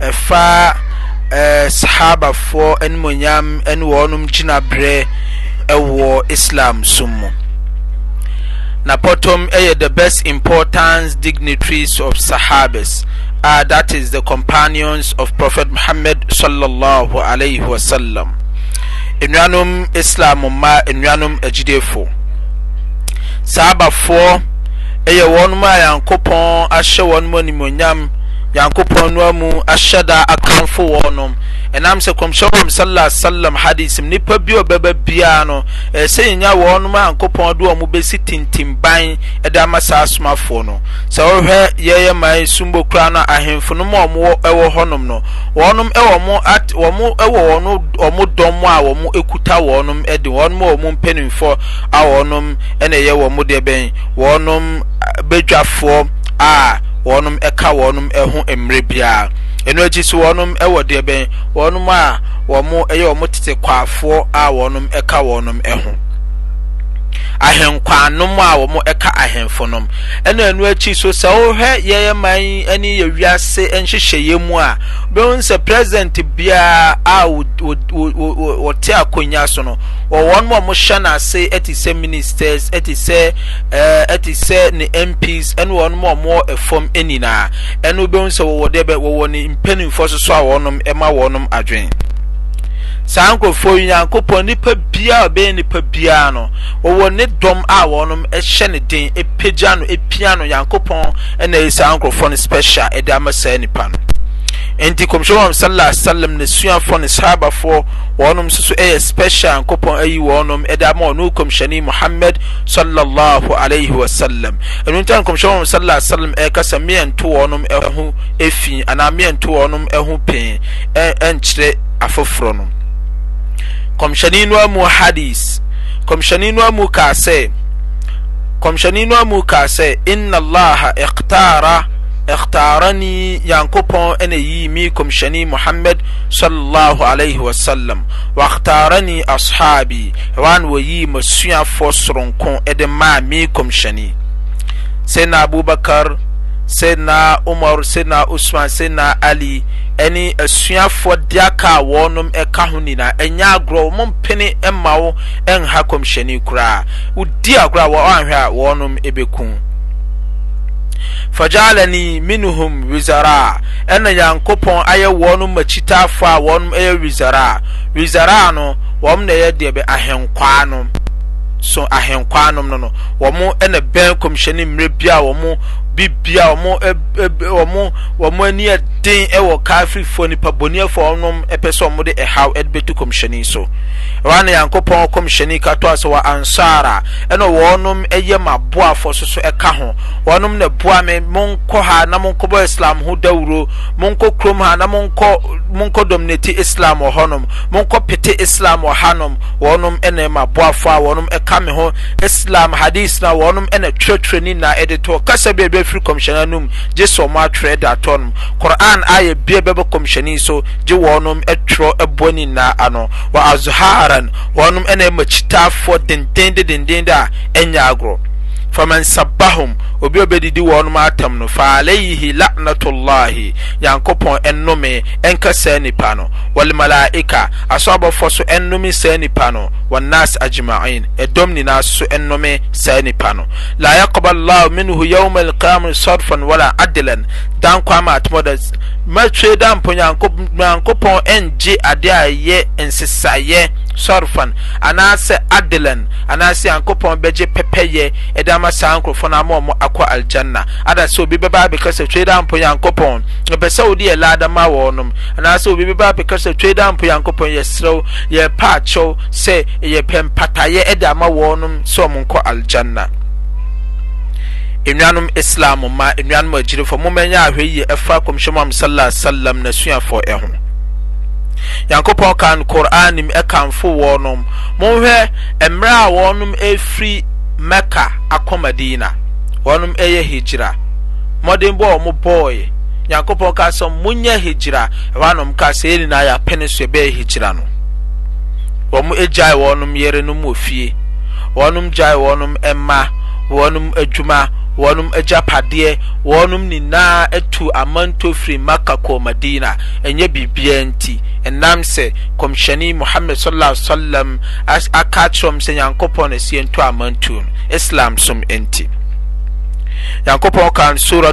ɛfa ɛɛ sahabafoɔ animonyam ne wɔnom gyinabrɛ ɛwɔ Islam som mu. Na pɔtɔm ɛyɛ the best importance dignitaries of sahabas uh, that is the companions of Prophet Muhammad sallallahu alaihi wasallam. Nnuanom Islam mma nnuanom agyidefo. Sahabafoɔ ɛyɛ wɔnom a Yankopɔn ahyɛ wɔnom animonyam Nyankopɔn no amu ahyɛda akamfo wɔnom. Ɛnam sɛ Kɔmhyɛ Muhammad sallallahu alaihi wasallam hadis mu nipa bi a ɔbɛba biara no, ɛsɛ sɛ yenya wɔnom a Nyankopɔn de wɔn besi tintimban de ama saa asomafoɔ no. Sɛ wohwɛ yɛyɛ man sumbo koraa no a ahemfo no mu a wɔwɔ ɛwɔ hɔnom no, wɔnom ɛwɔ wɔn at wɔn ɛwɔ wɔn wɔn dɔm a wɔn ekuta wɔnom de wɔnom a wɔn mpanimfoɔ a wɔnom ɛna ɛyɛ wɔn deɛ bɛn wɔnom badwafoɔ a wɔnom ɛka wɔnom ɛho mmerɛ biara. Ɛno akyi so wɔnom ɛwɔ deɛ bɛn wɔnom a wɔn ɛyɛ wɔn tete kwaafoɔ a wɔnom ɛka wɔnom ɛho. Ahenkwanom a wɔn ɛka ahemfo nom. Ɛna ɛno akyi so sɛ wohwɛ yɛyɛ man ɛne yɛ wiase nhyehyɛeɛ mu a bɛhu sɛ president biara a wɔte akonnwa so no wɔ wɔn a wɔhyɛ n'ase ɛte sɛ ministers ɛte sɛ eh, te sɛ ne MPs ne wɔn a wɔwɔ fam nyinaa, ɛne wobɛhu sɛ wɔwɔ deɛ bɛ wɔwɔ ne mpanimfoɔ so so a wɔnom ma wɔnom adwene saa nkurɔfoɔ yi nyankopɔn nipa biara ɔbɛyɛ nipa biara no wɔwɔ ne dɔm a wɔnom hyɛ ne den pagya no pia no nyankopɔn ɛna ɛyɛ saa nkurɔfoɔ no special ɛde ama saa nipa no nti kɔmhyɛ wɔn sallallahu alaihi wasallam ne suafoɔ ne sahabafoɔ wɔnom nso so ɛyɛ special nyankopɔn ayi wɔnom ɛde ama wɔn kɔmhyɛni muhammad sallallahu alaihi wasallam ɛno nti a nkɔmhyɛ wɔn sallallahu alaihi wasallam ɛka sɛ meɛ nto wɔnom ɛho efi anaa meɛ nto wɔnom ɛho pɛn ɛnkyerɛ afoforɔ no kɔmhyɛni no amu hadis kɔmhyɛni no amu kaa sɛ kɔmhyɛni no amu kaa sɛ inna allaha iqtara iqtarani yankopɔn ɛna yi mi kɔmhyɛni muhammad sallallahu alaihi wasallam wa iqtarani ashabi Ɛhɔ ara na wɔyii m'asuafoɔ soronko de maa me Kɔmhyɛni, Sayyidina Abu Bakar, Sayyidina Umar, Sayyidina Usman, Sayyidina Ali, ɛne asuafoɔ deaka a wɔnom ɛka ho nyinaa. Ɛnyɛ agorɔ, wɔn mpene mma wo nha Kɔmhyɛni koraa. Wodi agorɔ a wɔn anhwɛ a wɔnom ɛbɛku. Fajalani minhum wizara, ɛna Nyankopɔn ayɛ wɔnom makyitaafoɔ a wɔnom ɛyɛ wizara. Wizara no, wɔn na ɛyɛ deɛ bɛ ahenkwaa nom. So ahenkwaa nom no no, wɔn na bɛn kɔmhyɛne mmerɛ bi a wɔn bibia wɔn ɛ ɛ wɔn wɔn ani ɛden ɛwɔ kaafirifoɔ nipa boniɛfoɔ wɔnom ɛpɛ sɛ wɔn de ɛhaw ɛde bɛtu kɔmhyɛne so. Ɛwɔ na Yankopɔn kɔmhyɛne ka toa sɛ wɔ ansaara ɛna wɔnom ɛyɛ ma boafoɔ so so ɛka ho. Wɔnom na boa me monkɔ ha na monkɔbɔ Islam ho dawuro, monkɔ kurom ha na monkɔ monkɔ dominate Islam wɔ hɔnom. Monkɔ pete Islam wɔ hanom, wɔnom ne m'aboafo a wɔnom ka me ho, Islam Hadith no a wɔnom na twerɛtwerɛ ne nyinaa de too kasa bi a ɛbɛba firi Kɔmhyɛne anum, gye sɛ wɔn atwerɛ de ato nom, Qur'aan Aya bi a ɛbɛba Kɔmhyɛne so, gye wɔnom twerɛ boa ne nyinaa ano, wa Azhaaran, wɔnom na ɛma kyitaafoɔ dendende dendende a ɛnyɛ agorɔ. Faman sabahum, obi a ɔbɛdidi wɔnom atam no, fa alayhi la'natullahi, Nyankopɔn nnome ɛnka saa nipa no. Wal malaika, aso abɔfoɔ so nnome saa nipa no, wan naas adjma'in, ɛdɔm nyinaa nso so nnome saa nipa no. Laa yaqbal Laahu minhu yawmal qiyaamati sarfan wala adlan, Dankwaama Atemɔda matire da mpo Nyankopɔn nngye adeɛ a ɛyɛ nsesaeɛ, sarfan, anaasɛ adlan, anaasɛ Nyankopɔn bɛgye pɛpɛyɛ de ama saa nkorɔfoɔ no ama wɔn akɔ Aljanna. Ada sɛ obi bɛba abɛka sɛ, Tire da mpo Nyankopɔn mpɛ sɛ wode yɛ laada ma wɔnom, Anaasɛ obi bɛba abɛka sɛ twei da mpo Nyankopɔn yɛserɛ wo yɛpɛ akyɛw sɛ yɛpɛ mpataeɛ de ama wɔnom sɛ wɔn nkɔ Aljanna. Enuanom Islam mma, enuanom agyirefoɔ, momma ɛnyɛ ahwɛ yie ɛfa Kɔmhyɛ Muhammad Sallallahu Alaihi Wasallam n'asuafoɔ ɛho. Nyankopɔn kan Qur'an nim ɛkanfo wɔnom, monhwɛ mmerɛ a wɔnom ɛfiri Mecca akɔ Madina, wɔnom ɛyɛ hijra, mmɔdenbɔ a wɔn bɔɔɛ, Nyankopɔn ka sɛ monyɛ hijra, ɛhɔanom ka sɛ yɛn nyinaa yɛapene so yɛbɛyɛ hijra no. Wɔn agyae wɔnom yerenom wɔ fie, wɔnom gyae wɔnom mma, wɔnom adwuma, wɔnom agyapadeɛ, wɔnom nyinaa atu amanto firi Maka kɔɔ Madina, ɛnyɛ biribiara nti, ɛnam sɛ Kɔmhyɛni Muhammad sallallahu alaihi wasallam aka akyerɛ wɔn sɛ Nyankopɔn na ɛsɛ yɛntu amantuo no, Islam som nti. Nyankopɔn kan Surah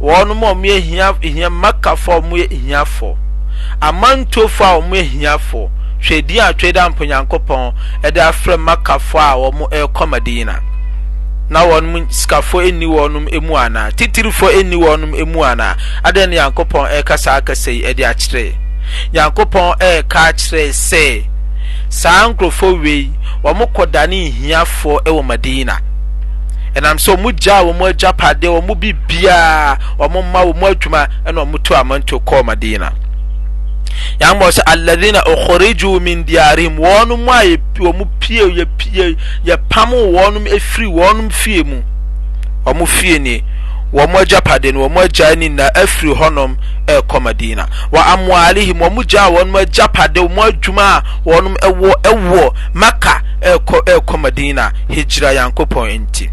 wɔnom a wɔyɛ hia hia Makkafo a wɔyɛ hiafo, amantufo a wɔyɛ hiafo, hwɛ din a Twede Ampa Nyankopɔn de afrɛ Makkafo a wɔrekɔ Madina. Na wɔnom sikafo nni wɔnom mu anaa? Titirifo nni wɔnom mu anaa? Adɛn na Nyankopɔn reka saa kasa yi de akyerɛ? Nyankopɔn reka akyerɛ sɛ saa nkurɔfo wei wɔkɔdane hiafo wɔ Madina. Ɛnam sɛ wɔgyaa wɔn agyapadeɛ, wɔn biribiara, wɔn mma, wɔn adwuma, ɛna wɔtu amantuo kɔɔ Madina. Yankopɔn sɛ, Alladhina ukhriju min diarihim, wɔn mu a wɔn pie, yɛpamo wɔn ɛfiri wɔn fie mu, wɔn fie nie, wɔn agyapadeɛ no, wɔn agyaa ne nyinaa afiri hɔnom ɛrekɔ Madina. Wa amwalihim, wɔn gyaa wɔn agyapadeɛ, wɔn adwuma a wɔn ɛwɔ ɛwɔ Maka ɛrekɔ ɛrekɔ Madina. Hijra Nyankopɔn nti.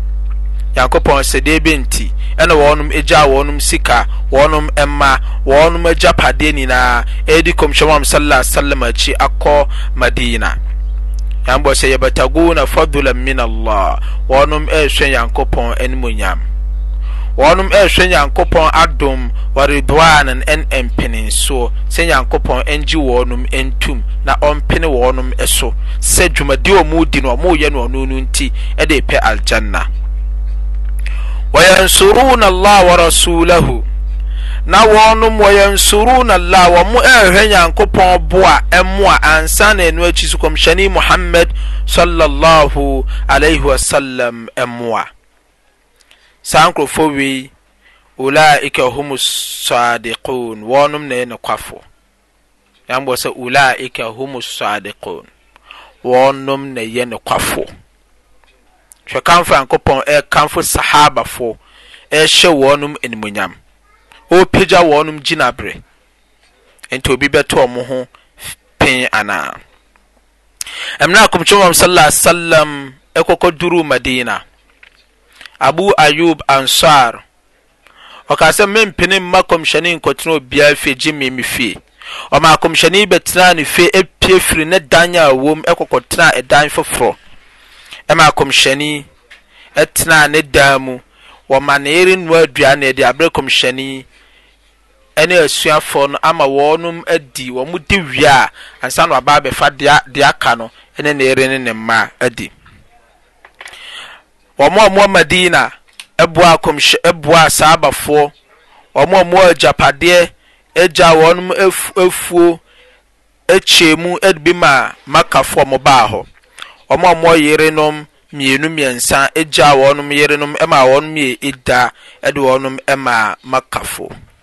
Nyankopɔn sɛ, deɛ ɛbɛ nti, ɛna wɔnom agyaa wɔnom sika, wɔnom mma, wɔnom agyapadeɛ nyinaa, ɛredi Kɔmhyɛ Muhammad sallallahu alaihi wasallam akyi akɔ Madina. Nyankopɔn sɛ, yabtaguna fadlan min Allah, wɔnom ɛrehwɛ Nyankopɔn animuonyam. Wɔnom ɛrehwɛ Nyankopɔn adom, wa ridwanan ɛn mpeninsoɔ, sɛ Nyankopɔn ɛngye wɔnom ɛntum na ɔmpene wɔnom ɛso. sɛ dwumadi a wɔredi no wɔreyɛ no ɔno no nti de repɛ aljanna wayansuruna allah wa rasulahu na wɔnom wayansuruna allah wɔn ɛrehwɛ nyankopɔn boa ɛmoa ansa na ɛno akyi so kɔmhyɛne muhammad sallallahu alaihi wasallam ɛmoa saa nkurɔfoɔ wei ulaika humus sadiqun wɔnom na ɛyɛ nokwafo Yɛambɔ sɛ Ulaika humu sadiqoon, wɔnom na ɛyɛ nokwafo. Hwɛ kamfo a Nyankopɔn ɛrekamfo Sahabafo, ɛrehyɛ wɔnom animuonyam, ɔrepagya wɔnom gyinabre. Ɛnti obi bɛto wɔn ho pee anaa? Ɛmmerɛ a Kɔmhyɛni Muhammad sallallahu alaihi wasallam ɛkɔkɔduruu Madina, Abu Ayub Ansar, Ɔkaa sɛ, Mempene mma kɔmhyɛni nkɔtena obiara fie gye me me fie. Ɔmaa kɔmhyɛni bɛtenaa ne fie pue firii ne dan a ɔwɔ mu kɔkɔtenaa ɛdan foforɔ. Ɛmaa kɔmhyɛni tenaa ne dan mu. Wɔma ne yere noa aduane de abrɛ kɔmhyɛni ne asuafoɔ no ama wɔnom adi. Wɔdi wie a, ansa na waba abɛfa deɛ deɛ aka no ne ne yere ne ne mma adi. Wɔn a wɔwɔ Madina boaa Kɔmhyɛ boaa Saabafoɔ, wɔn a wɔwɔ agyapadeɛ gyaa wɔn afuo kyɛɛ mu de bi maa Makkafoɔ a wɔbaa hɔ, wɔn a wɔwɔ yerenom mmienu mmiɛnsa gyaa wɔn yerenom maa wɔn yɛɛ Idda de wɔn maa Makkafoɔ.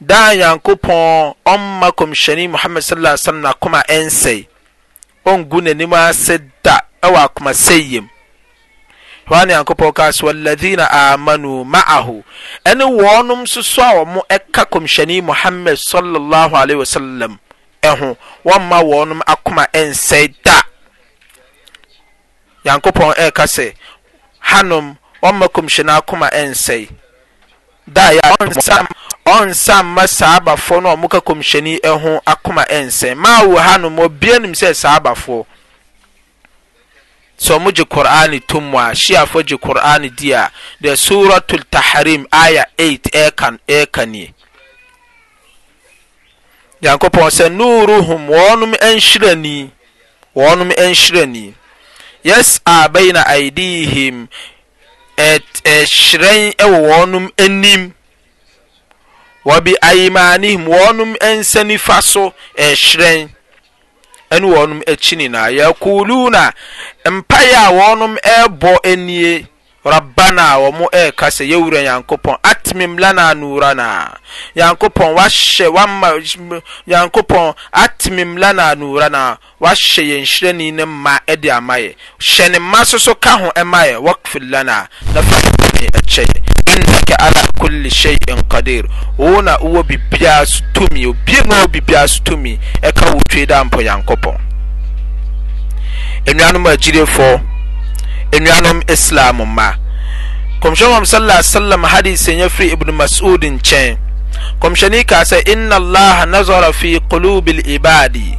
Daa Nyankopɔn ɔmma Kɔmhyɛni Muhammad Sallallahu Alaihi Wasallam n'akoma ɛnsɛe, ɔngu n'anim ase da wɔ akomasɛeɛ mu. Hɔ ara na Nyankopɔn kaa sɛ, Walladhina Amanu Ma'ahu, ɛne wɔnom nsoso a wɔn ɛka Kɔmhyɛni Muhammad Sallallahu Alaihi Wasallam ho, wɔmma wɔnom akoma ɛnsɛe da. Nyankopɔn ɛɛka sɛ, Hanom, wɔmma Kɔmhyɛni akoma ɛnsɛe. Da ya ɔnsa ɔnsa mma saabafoɔ no a wɔka kɔmhyɛni ho akoma ɛnsɛn. Maa wɔ ha nom obiara nim sɛ saabafoɔ sɛ wɔn gye Qur'an to mu a, shiafoɔ gye Qur'an di a, deɛ Suratul Tahrim aya 8 ɛka ɛka nie. Nyankopɔn sɛ nuruhum wɔnom ɛnhyirani wɔnom ɛnhyirani yɛs a bɛyina aidihim hyerɛn wɔ wɔnom anim, wɔ bi ayimaanihim, wɔnom nsa nifa so hyerɛn, ɛne wɔnom akyi nyinaa. Yɛkuluna, mpaeɛ a wɔnom ɛrebɔ nie, Rabbana, wɔn ɛreka sɛ, yɛwura Nyankopɔn, atmim lana nurana, Nyankopɔn, wahyɛ, wama, Nyankopɔn, atmim lana nurana, W'ahyehyɛ yɛ nhyirɛni ne mma de ama yɛ, hyɛ ne mma soso ka ho ma yɛ, Waghfir lanaa, na fa yɛ bɔne kyɛ yɛ, Innaka ala kulli shay'in qadeer, Wo na Wowɔ biribiara so tumi, obiara nni hɔ a ɔwɔ biribiara so tumi ka Wo Tweedampɔ Nyankopɔn. Enuanom agyidefɔ, enuanom Islam mma, Kɔmhyɛni Muhammad sallallahu alaihi wasallam hadith sɛ nya firi Ibn Mas'ud nkyɛn, Kɔmhyɛni kaa sɛ, Inna Allah nazara fi qulubil ibadi,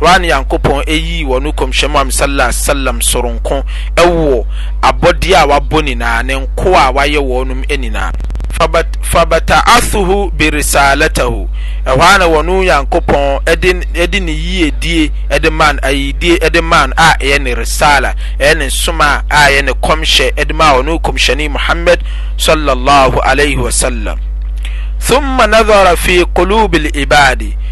Woa ne Nyankopɔn eyii wɔ no Kɔmhyɛni Muhammad Sallallahu Alaihi Wasallam soronko wɔ abɔdeɛ a wabɔ nyinaa, ne nkoa a wayɛ wɔnom nyinaa. Fabata'athuhu birisalatahu, ɛhɔ ara na wɔ no Nyankopɔn de de ne yiedie de maa no, ayidie de maa no a ɛyɛ ne risala, ɛyɛ ne nsoma a ɛyɛ ne kɔmhyɛ de maa wɔ no Kɔmhyɛni Muhammad Sallallahu Alaihi Wasallam. Thumma nadhara fi qulubil ibadi,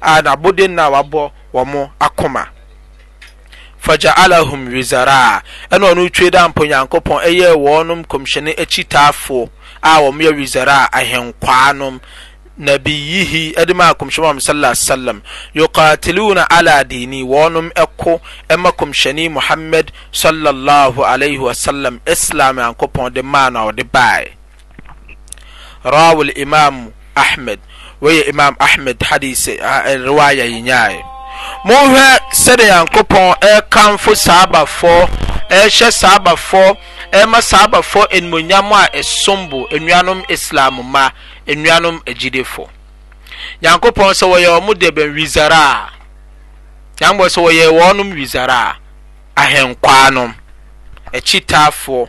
a n'abode nna a wabɔ wɔn akoma. Faja'alahum wizaraa, ɛna ɔno twe dɛ ampa Onyankopɔn ɛyɛɛ wɔnom Kɔmhyɛni akyitaafoɔ a wɔn yɛ wizaraa, ahenkwaa nom, Nabiyihi, ɛde maa Kɔmhyɛni Muhammad sallallahu alaihi wasallam, yuqatiluna ala dini, wɔnom ɛko ɛma Kɔmhyɛni Muhammad sallallahu alaihi wasallam, Islam Nyankopɔn de maa no a ɔde baaɛ. Rawal Imam Ahmed, wei yɛ Imam Ahmed hadith eh, ah, eh, riwaya yi nyae. Monhwɛ sɛdeɛ Nyankopɔn ɛrekamfo saabafoɔ, ɛrehyɛ saabafoɔ, ɛrema saabafoɔ animonyam a ɛsom bo, anuanom Islam ma, anuanom agyidefo. Nyankopɔn sɛ wɔyɛ wɔn deɛ bɛn wizara a, Nyankopɔn sɛ wɔyɛ wɔnom wizara a, ahɛnkwaa nom, akyitaafoɔ,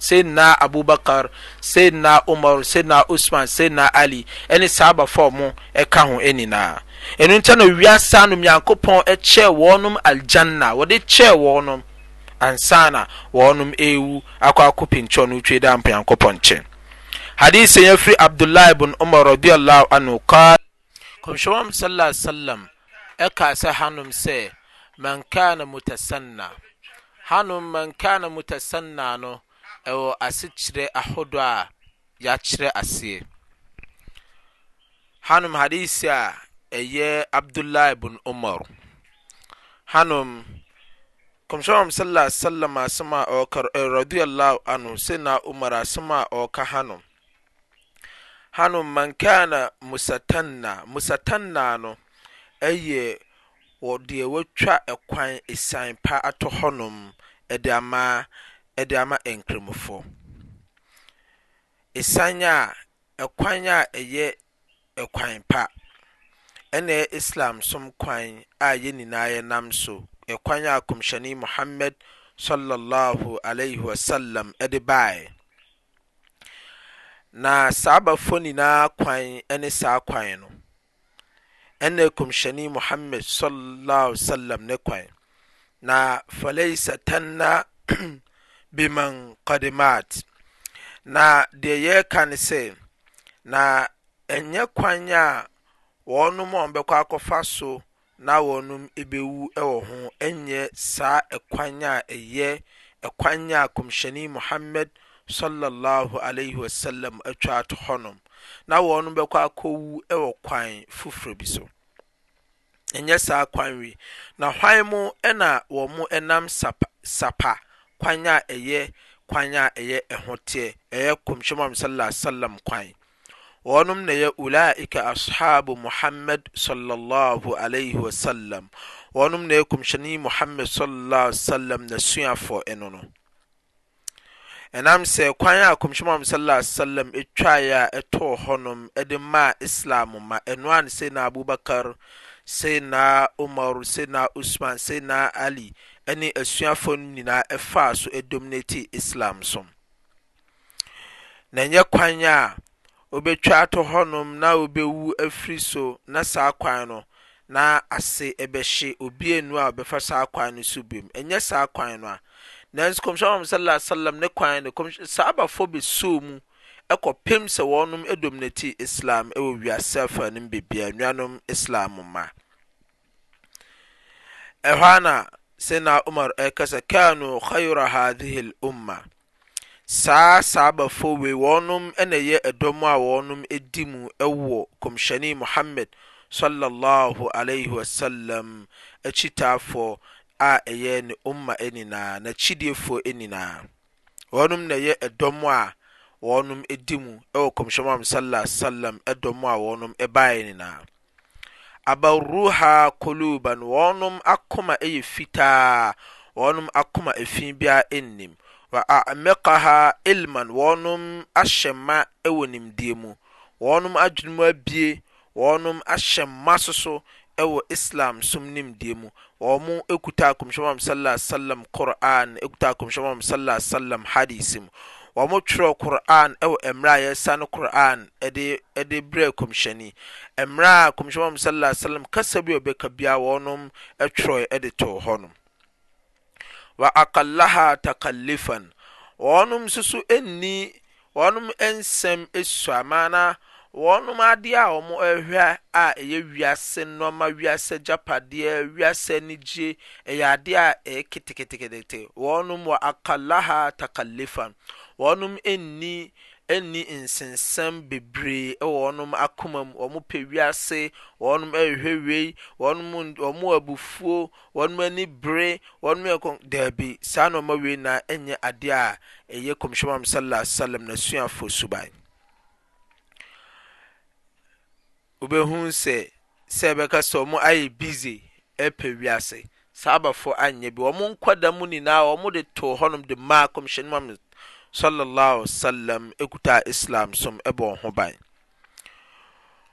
Sayyidina Abu Bakar, Sayyidina Umaru, Sayyidina Usman, Sayyidina Ali, ɛne Sahabafo a ɔmo ɛka ho nyinaa. Ɛno nti na wiase anom Nyankopɔn ɛkyɛɛ wɔnom Aljanna, wɔde kyɛɛ wɔnom ansana wɔnom ɛɛwu akɔ akɔ pintwɔ no Tweede Ampa Nyankopɔn nkyɛn. Hadith yɛn afiri Abdullah ibn Umar radiyallahu anhu qaal. Kɔmhyɛn Muhammad sallallahu alaihi wasallam ɛkaa sɛ hanom sɛ man kana mutasanna, hanom man kana mutasanna no ɛwɔ asekyerɛ ahodoɔ a yɛakyerɛ aseɛ. Hanom hadisi a ɛyɛ Abdullah ibn Umar, hanom Kɔmhyɛn Muhammad sallallahu alaihi wasallam asɛm a ɔka radiyallahu anhu sɛ na Umar asɛm a ɔka hanom. Hanom man kaana musatanna, musatanna no yɛ wɔ deɛ wɔatwa kwan asiane pa ato hɔnom de ama de ama Nkramofo. Asiane a ɛkwan a ɛyɛ ɛkwan pa ɛna ɛyɛ Islam som kwan a yɛn nyinaa yɛnam so, ɛkwan a Kɔmhyɛni Muhammad, Swalla Allahu Alayhi Wasallam, de baeɛ. Na saa abafua nyinaa kwan ne saa kwan no, ɛne Kɔmhyɛni Muhammad sallallahu alaihi wasallam ne kwan. Na falaysa tanna biman qad mat. Na deɛ yɛreka ne sɛ, na ɛnyɛ kwan a wɔnom a wɔbɛkɔ akɔfa so na wɔnom bewu wɔ ho nyɛ saa ɛkwan a ɛyɛ ɛkwan a Kɔmhyɛni Muhammad salla Allahu alaihi wa sallam atwa ato hɔ nom, na wɔnom bɛkɔ akɔwu wɔ kwan foforɔ bi so, ɛnyɛ saa kwan wei, na hwan mo na wɔn nam sapa, sapa kwan a ɛyɛ kwan a ɛyɛ ɛho teɛ, ɛyɛ Kɔmhyɛni Muhammad salla Alaihi wa sallam kwan. Wɔnom na ɛyɛ Ulaika Ashabu Muhammad Sallallahu Alaihi Wasallam, wɔnom na ɛyɛ Kɔmhyɛni Muhammad Sallallahu Alaihi Wasallam n'asuafoɔ ɛno no. Ɛnam sɛ kwan a Kɔmhyɛni Muhammad Sallallahu Alaihi Wasallam ɛtwaeɛ a ɛtɔɔ hɔnom ɛde maa Islam ma, ɛno ara ne Sayyidina Abubakar, Sayyidina Umar, Sayyidina Usman, Sayyidina Ali ɛne asuafoɔ nom nyinaa ɛfaa so ɛdominatee Islam som. na ɛnyɛ kwan a obetwa ato hɔnom na obewu afiri so na saa kwan no na ase bɛhye obi anu a ɔbɛfa saa kwan no so bim. Ɛnyɛ saa kwan no a. Nanso Kɔmhyɛn Muhammad sallallahu alaihi wasallam ne kwan no kɔmhyɛ saabafo besoo mu kɔpem sɛ wɔnom dominate Islam wɔ wiase afaanu mu bebiara, nuanom Islam mma. Ɛhɔ ara na Sayyidina Umar ɛkasa kanu khayra hadhihi al-umma. Saa saabafo wei wɔnom na ɛyɛ ɛdɔm a wɔnom di mu wɔ Kɔmhyɛni Muhammad sallallahu alaihi wasallam akyitaafoɔ a ɛyɛ ne umma nyinaa, n'akyidiefoɔ nyinaa. Wɔnom na ɛyɛ ɛdɔm a wɔnom di mu wɔ Kɔmhyɛni Muhammad sallallahu alaihi wasallam ɛdɔm a wɔnom baeɛ nyinaa. Abarruha quluuban, wɔnom akoma yɛ fitaa, wɔnom akoma efi biara nnim. Wa a'miqaha ilman, wɔnom ahyɛ ma wɔ nimdeɛ mu, wɔnom adwene mu abue, wɔnom ahyɛ ma soso wɔ Islam som nimdeɛ mu, Wɔkutaa Kɔmhyɛni Muhammad sallal alyhi wasallam Qur'aan, kutaa Kɔmhyɛni Muhammad sallal alyhi wasallam Hadiis mu. Wɔtwerɛɛ Qur'aan wɔ mmerɛ a yɛresiane Qur'aan de de brɛɛ Kɔmhyɛni. Mmerɛ a Kɔmhyɛni Muhammad sallal alyhi wasallam kasa bi a ɔbɛka biara wɔnom twerɛɛ de too hɔ nom. Wa aqallahaa takallifan, wɔnom nso so nni Wɔn nsɛm sua ma na wɔnom adeɛ a wɔhwɛ a ɛyɛ wiase nnoɔma, wiase agyapadeɛ, wiase anigyeɛ, ɛyɛ adeɛ a ɛyɛ keteketekete. Wɔnom wa aqallaha takallifan, wɔnom nni nni nsensɛm bebree wɔ wɔnom akoma mu, wɔpɛ wiase, wɔnom hwehwɛ wei, wɔnom wɔn abufuo, Wɔnom ani bere, wɔnom yɛ kɔn Daabi, saa nnoɔma wei nyinaa ɛnyɛ adeɛ a ɛyɛ Kɔmhyɛni Muhammad Sallallahu Alaihi Wasallam n'asuafoɔ suban. Wobɛhu sɛ, sɛ yɛbɛka sɛ wɔn ayɛ busy ɛrepɛ wiase, Sahabafoɔ anyɛ bi. Wɔn nkwadaa mu nyinaa wɔde too hɔnom de maa Kɔmhyɛni Muhammad Sallallahu Alaihi Wasallam kutaa Islam som ɛbɔɔ ho ban.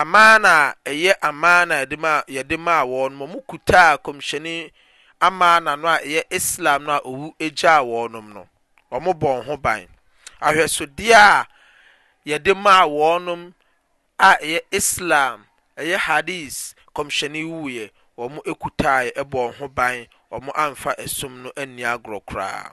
Amaana a ɛyɛ amaana a yɛde ma yɛde maa wɔn, wɔn kutaa kɔmhyɛni amaana no a ɛyɛ Islam no a owu egyaa wɔn no, wɔn bɔn ho ban. Ahwɛsodeɛ a yɛde maa wɔn a ɛyɛ Islam, ɛyɛ Hadith, kɔmhyɛni wuiɛ, wɔn kutaaɛ ɛbɔn ho ban, wɔn anfa ɛsom no anni agorɔ koraa.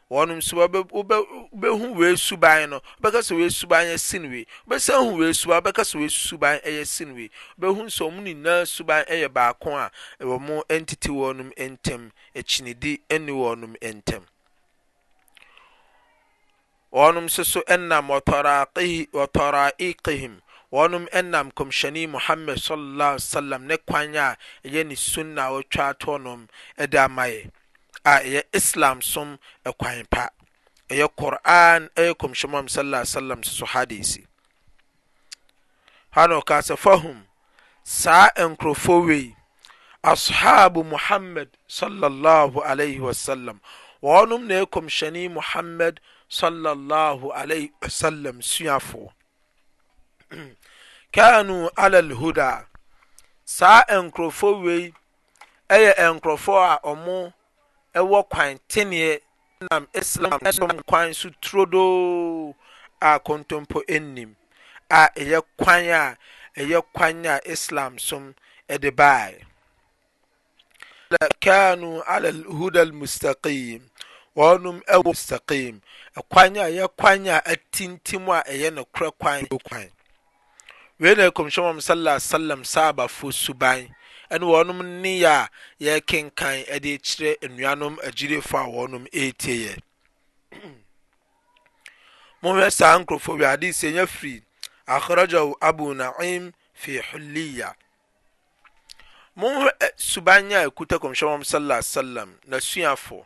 Wɔnom nso wɔbɛ wobɛ wobɛhu wei suban no, wobɛka sɛ wei suban yɛ sen wei. Wobɛsan ahu wei suban, wobɛka sɛ wei suban yɛ sen wei. Wobɛhu sɛ wɔn nyinaa suban yɛ baako a wɔntete wɔnom ntam, akyinidi nni wɔnom ntam. Wɔnom nso so nam wɔ tɔraaqihi wɔ tɔraa'iqihim, wɔnom nam Kɔmhyɛni Muhammad sallallahu alaihi wasallam ne kwan a ɛyɛ ne sunna a wɔtwa atoɔ nom de ama yɛ. a ɛyɛ Islam som kwan pa. Ɛyɛ Qur'an, ɛyɛ Kɔmhyɛ Muhammad sallallahu alaihi wasallam so hadisi. Hano ka sɛ fahum saa nkurɔfoɔ wei ashabu muhammad sallallahu alaihi wasallam wɔnom na ɛkɔmhyɛne muhammad sallallahu alaihi wasallam suafoɔ kanu ala alhuda saa nkurɔfoɔ wei yɛ nkorɔfoɔ a ɔmo wɔ kwan teneɛ nam Islam som kwan so turodoo a kontompo nnim a ɛyɛ kwan a ɛyɛ kwan a Islam som de baeɛ kanu ala al-huda al-mustaqim wɔnom wɔ mustaqim kwan a ɛyɛ kwan a atintim a ɛyɛ nokorɛ kwan kwan Wei na yɛ Kɔmhyɛni Muhammad Sallallahu Alaihi Wasallam Sahabafo suban ne wɔnom nneyɛ a yɛrekenkan de rekyerɛ anuanom agyidefo a wɔnom retie yɛ. Monhwɛ saa nkurɔfoɔ wei hadis yɛ nya firi Akhrajahu Abu Na'im fi Hulliya. Monhwɛ suban a ɛkuta Kɔmhyɛni Muhammad Sallallahu Alaihi Wasallam na suafoɔ.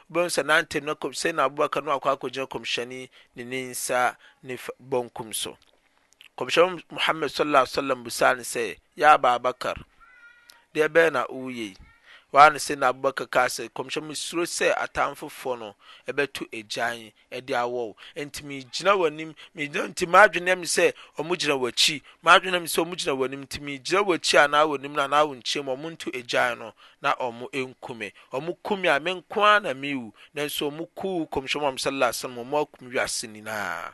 Wobɛhu sɛ n'antam na kɔm Sayyidina Abubakar no akɔ akɔgyina Kɔmhyɛni ne ne nsa nifa bɔnkum so. Kɔmhyɛni Muhammad sallallahu alaihi wasallam bisaa no sɛ, Ya Aba Bakar, deɛ bɛn na woreyɛ yi? Wɔ ara na Sayyidina Abubakar kaa sɛ, Kɔmhyɛni mesuro sɛ atamfofoɔ no bɛto agyan ɛde awɔ wo. Enti megyina w'anim, megyina, enti m'adwene yɛ me sɛ wɔgyina w'akyi, m'adwene yɛ me sɛ wɔgyina w'anim, enti megyina w'akyi anaa w'anim no anaa wo nkyɛn mu a, wɔnto agyan no na wɔnku me. Wɔku me a, me nko ara na mewu, nanso wɔkuu Kɔmhyɛni Muhammad, sallallahu alaihi wa sallam, wɔakum wiase nyinaa.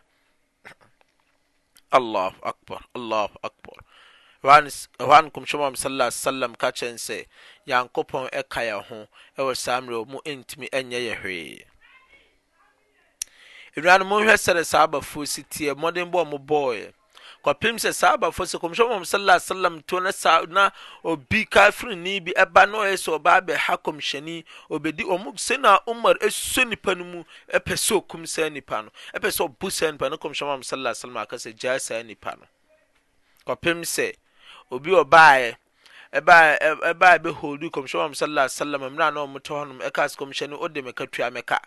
Allahu Akbar, Allahu Akbar. Ɛhɔ a no Nkɔmhyɛ Muhammad Sallallahu Alaihi Wasallam ka kyerɛ no sɛ, Nyankopɔn ka yɛn ho wɔ saa mmerɛ wɔ mu ɛntumi nyɛ yɛn hwee. Nnuanom monhwɛ sɛdeɛ saabafoɔ si teɛ mmɔden bɔ ɔmo bɔɔɛ kɔpem sɛ saabafoɔ sɛ kɔmhyɛ mɔm sallallahu alaihi wasallam to na saa na obi kafirini bi ɛba na ɔyɛ sɛ ɔba abɛha kɔmhyɛni ɔbɛdi ɔmo sɛ na Umar ɛsɔ nipa no mu Ɛpɛ sɛ ɔkum saa nipa no, ɛpɛ sɛ ɔbu saa nipa no, ne Kɔmhyɛni Muhammad sallallahu alaihi wa sallam aka sɛ, Gyaa saa nipa no, kɔpem sɛ obi a ɔbaeɛ ɛbaeɛ ɛ ɛbaeɛ bɛ holduu Kɔmhyɛni Muhammad sallallahu alaihi wa sallam mmerɛ a na wɔn te hɔ nom, ɛkaa sɛ, Kɔmhyɛni, wo de me ka tua me ka.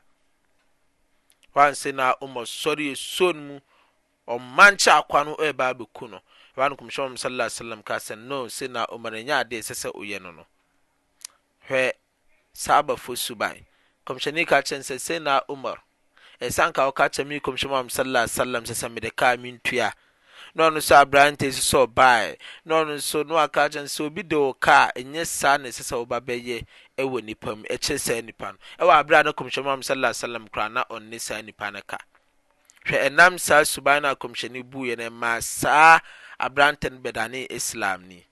Hɔ ara na Sayyidina Umar sɔre asuo no mu, ɔmankyɛ akoa no ɛreba abɛku no. Hɔ ara na Kɔmhyɛni Muhammad sallallahu alaihi wa sallam kaa sɛ, No, Sayyidina Umar, ɛnyɛ adeɛ a ɛsɛ sɛ woyɛ no no. Hwɛ Sahabafo suban. Nkɔmhyɛni ka kyerɛɛ no sɛ, Sayyidina Umar, ɛsɛ sɛ anka woka kyerɛ me ne Kɔmhyɛni Muhammad sallallahu alaihi wasallam sɛ sɛ mede kaa a mintua. Na ɔno nso aberante yi nso sɛ ɔbae, na ɔno nso na wɔaka akyerɛ no sɛ obi de wo kaa a, ɛnyɛ saa na ɛsɛ sɛ woba bɛyɛ wɔ nnipa mu kyere saa nipa no. Ɛwɔ bere a na Kɔmhyɛni Muhammad sallallahu alaihi wasallam koraa na ɔnne saa nipa no ka. Hwɛ, ɛnam saa suban no a Kɔmhyɛni buiɛ no, ɛmaa saa aberante no bɛdanee Islamni.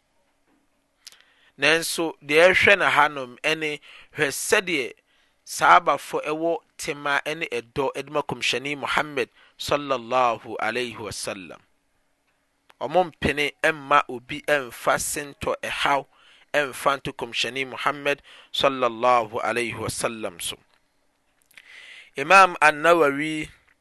Nanso deɛ ɛrehwɛ no hanom ne, hwɛ sɛdeɛ Sahabafo wɔ tema ne ɛdɔ de ma Kɔmhyɛni Muhammad sallallahu alaihi wasallam. Wɔmpene mma obi mfa sintɔ ɛhaw mfa nto Kɔmhyɛni Muhammad sallallahu alaihi wasallam so. Imam An-Nawawi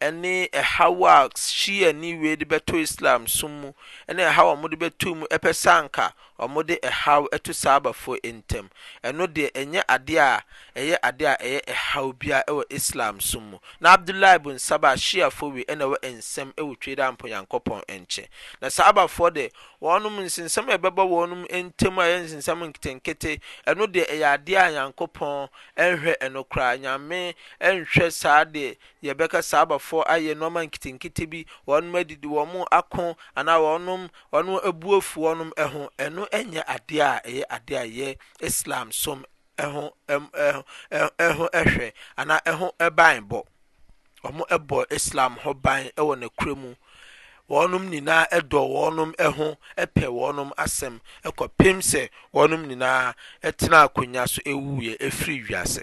ɛne ɛhaw a Shiani wei de bɛto Islam som mu ne ɛhaw a wɔde bɛto mu pɛ sɛ anka wɔde ɛhaw to Saabafoɔ ntam. Ɛno deɛ ɛnyɛ adeɛ a ɛyɛ adeɛ a ɛyɛ ɛhaw biara wɔ Islam som mu. Na Abdullah ibn Saba a Shiafoɔ wei na ɛwɔ nsɛm wɔ Twe dɛ ampa Onyankopɔn nkye. Na Saabafoɔ deɛ wɔnom nsensɛm a ɛbɛba wɔnom ntam a ɛyɛ nsensɛm nketenkete, ɛno deɛ ɛyɛ adeɛ a Nyankopɔn nhwɛ ɛno koraa. Nyame nhwɛ saa deɛ Yɛbɛka saa abɔfoɔ ayɛ nnoɔma nketenkete bi, wɔnom adidi, wɔnom ako, anaa wɔnom, wɔnom abu afu wɔnom ho, ɛno nyɛ adeɛ a ɛyɛ adeɛ a ɛyɛ Islam som ho ho hwɛ anaa ɛho ban bɔ. Wɔn bɔ Islam ho ban wɔ n'akorɛ mu. Wɔnom nyinaa dɔ wɔnom ho pɛ wɔnom asɛm kɔpem sɛ wɔnom nyinaa tena akonwa so wuiɛ firi wiase.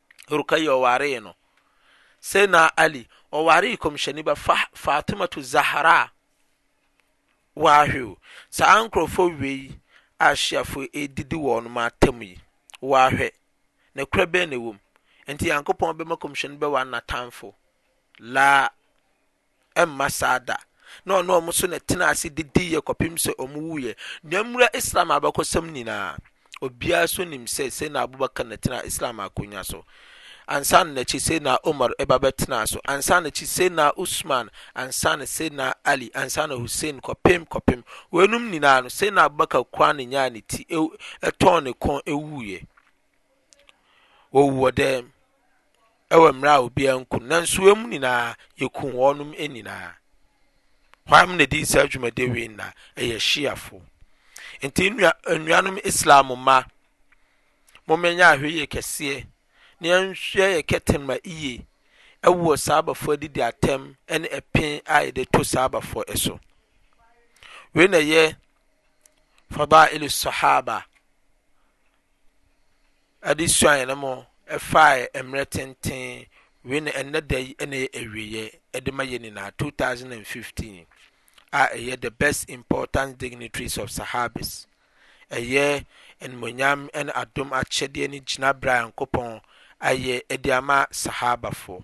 Ruqayyah ɔwaree no. Sayyidina Ali, ɔwaree Kɔmhyɛni ba Fa, Fatimatu Zahra. Wahwe o. Saa nkorɔfoɔ wei a Shiafoɔ yi ɛredidi wɔn ma atam yi, wahwɛ, nokorɛ bɛn na ɛwɔ mu? Enti Nyankopɔn bɛma Kɔmhyɛni bɛware n'atamfo? Laa. ɛmma saa da. Na ɔne wɔn so na ɛtenaa ase de diiɛ kɔpem sɛ wɔn wuiɛ. Nea mmra Islam abakɔsɛm nyinaa, obiara so nim sɛ Sayyidina Abubakar na ɛtenaa Islam akonwa so. Ansa no n'akyi Sayyidina Umar ɛba bɛtenaa so. Ansa no akyi Sayyidina Usman, ansa no Sayyidina Ali, ansa no Hussein kɔpem kɔpem. Wɔnom nyinaa no, Sayyidina Abubakar koraa na nyaa ne ti ɛw ɛtɔɔ ne kɔn ɛwuiɛ. Wɔwu wɔ dɛm. wɔ mmerɛ a obiara nku no, nanso wɔn nyinaa, yɛkuu wɔn nyinaa. Hwan na ɛdi saa dwumadie wei nna? Ɛyɛ Shiafoɔ. Nti nnua nnuanom Islam mma, mommɛnya ahwɛyie kɛseɛ na yɛnhwɛ yɛ kɛtɛnma yie ɛwɔ saabafoɔ adidi atɛm ne ɛpen a yɛde to saabafoɔ so. Wei na ɛyɛ fadail sahaba de suaeɛ no mu faeɛ mmerɛ tenten wei na ɛnnɛ da yi na ɛyɛ awieɛ de ma yɛn nyinaa 2015 a ɛyɛ the best important dignitaries of sahabis ɛyɛ animonyam ne adom akyɛdeɛ ne gyinabere a nyankopɔn ayɛ de ama sahabafoɔ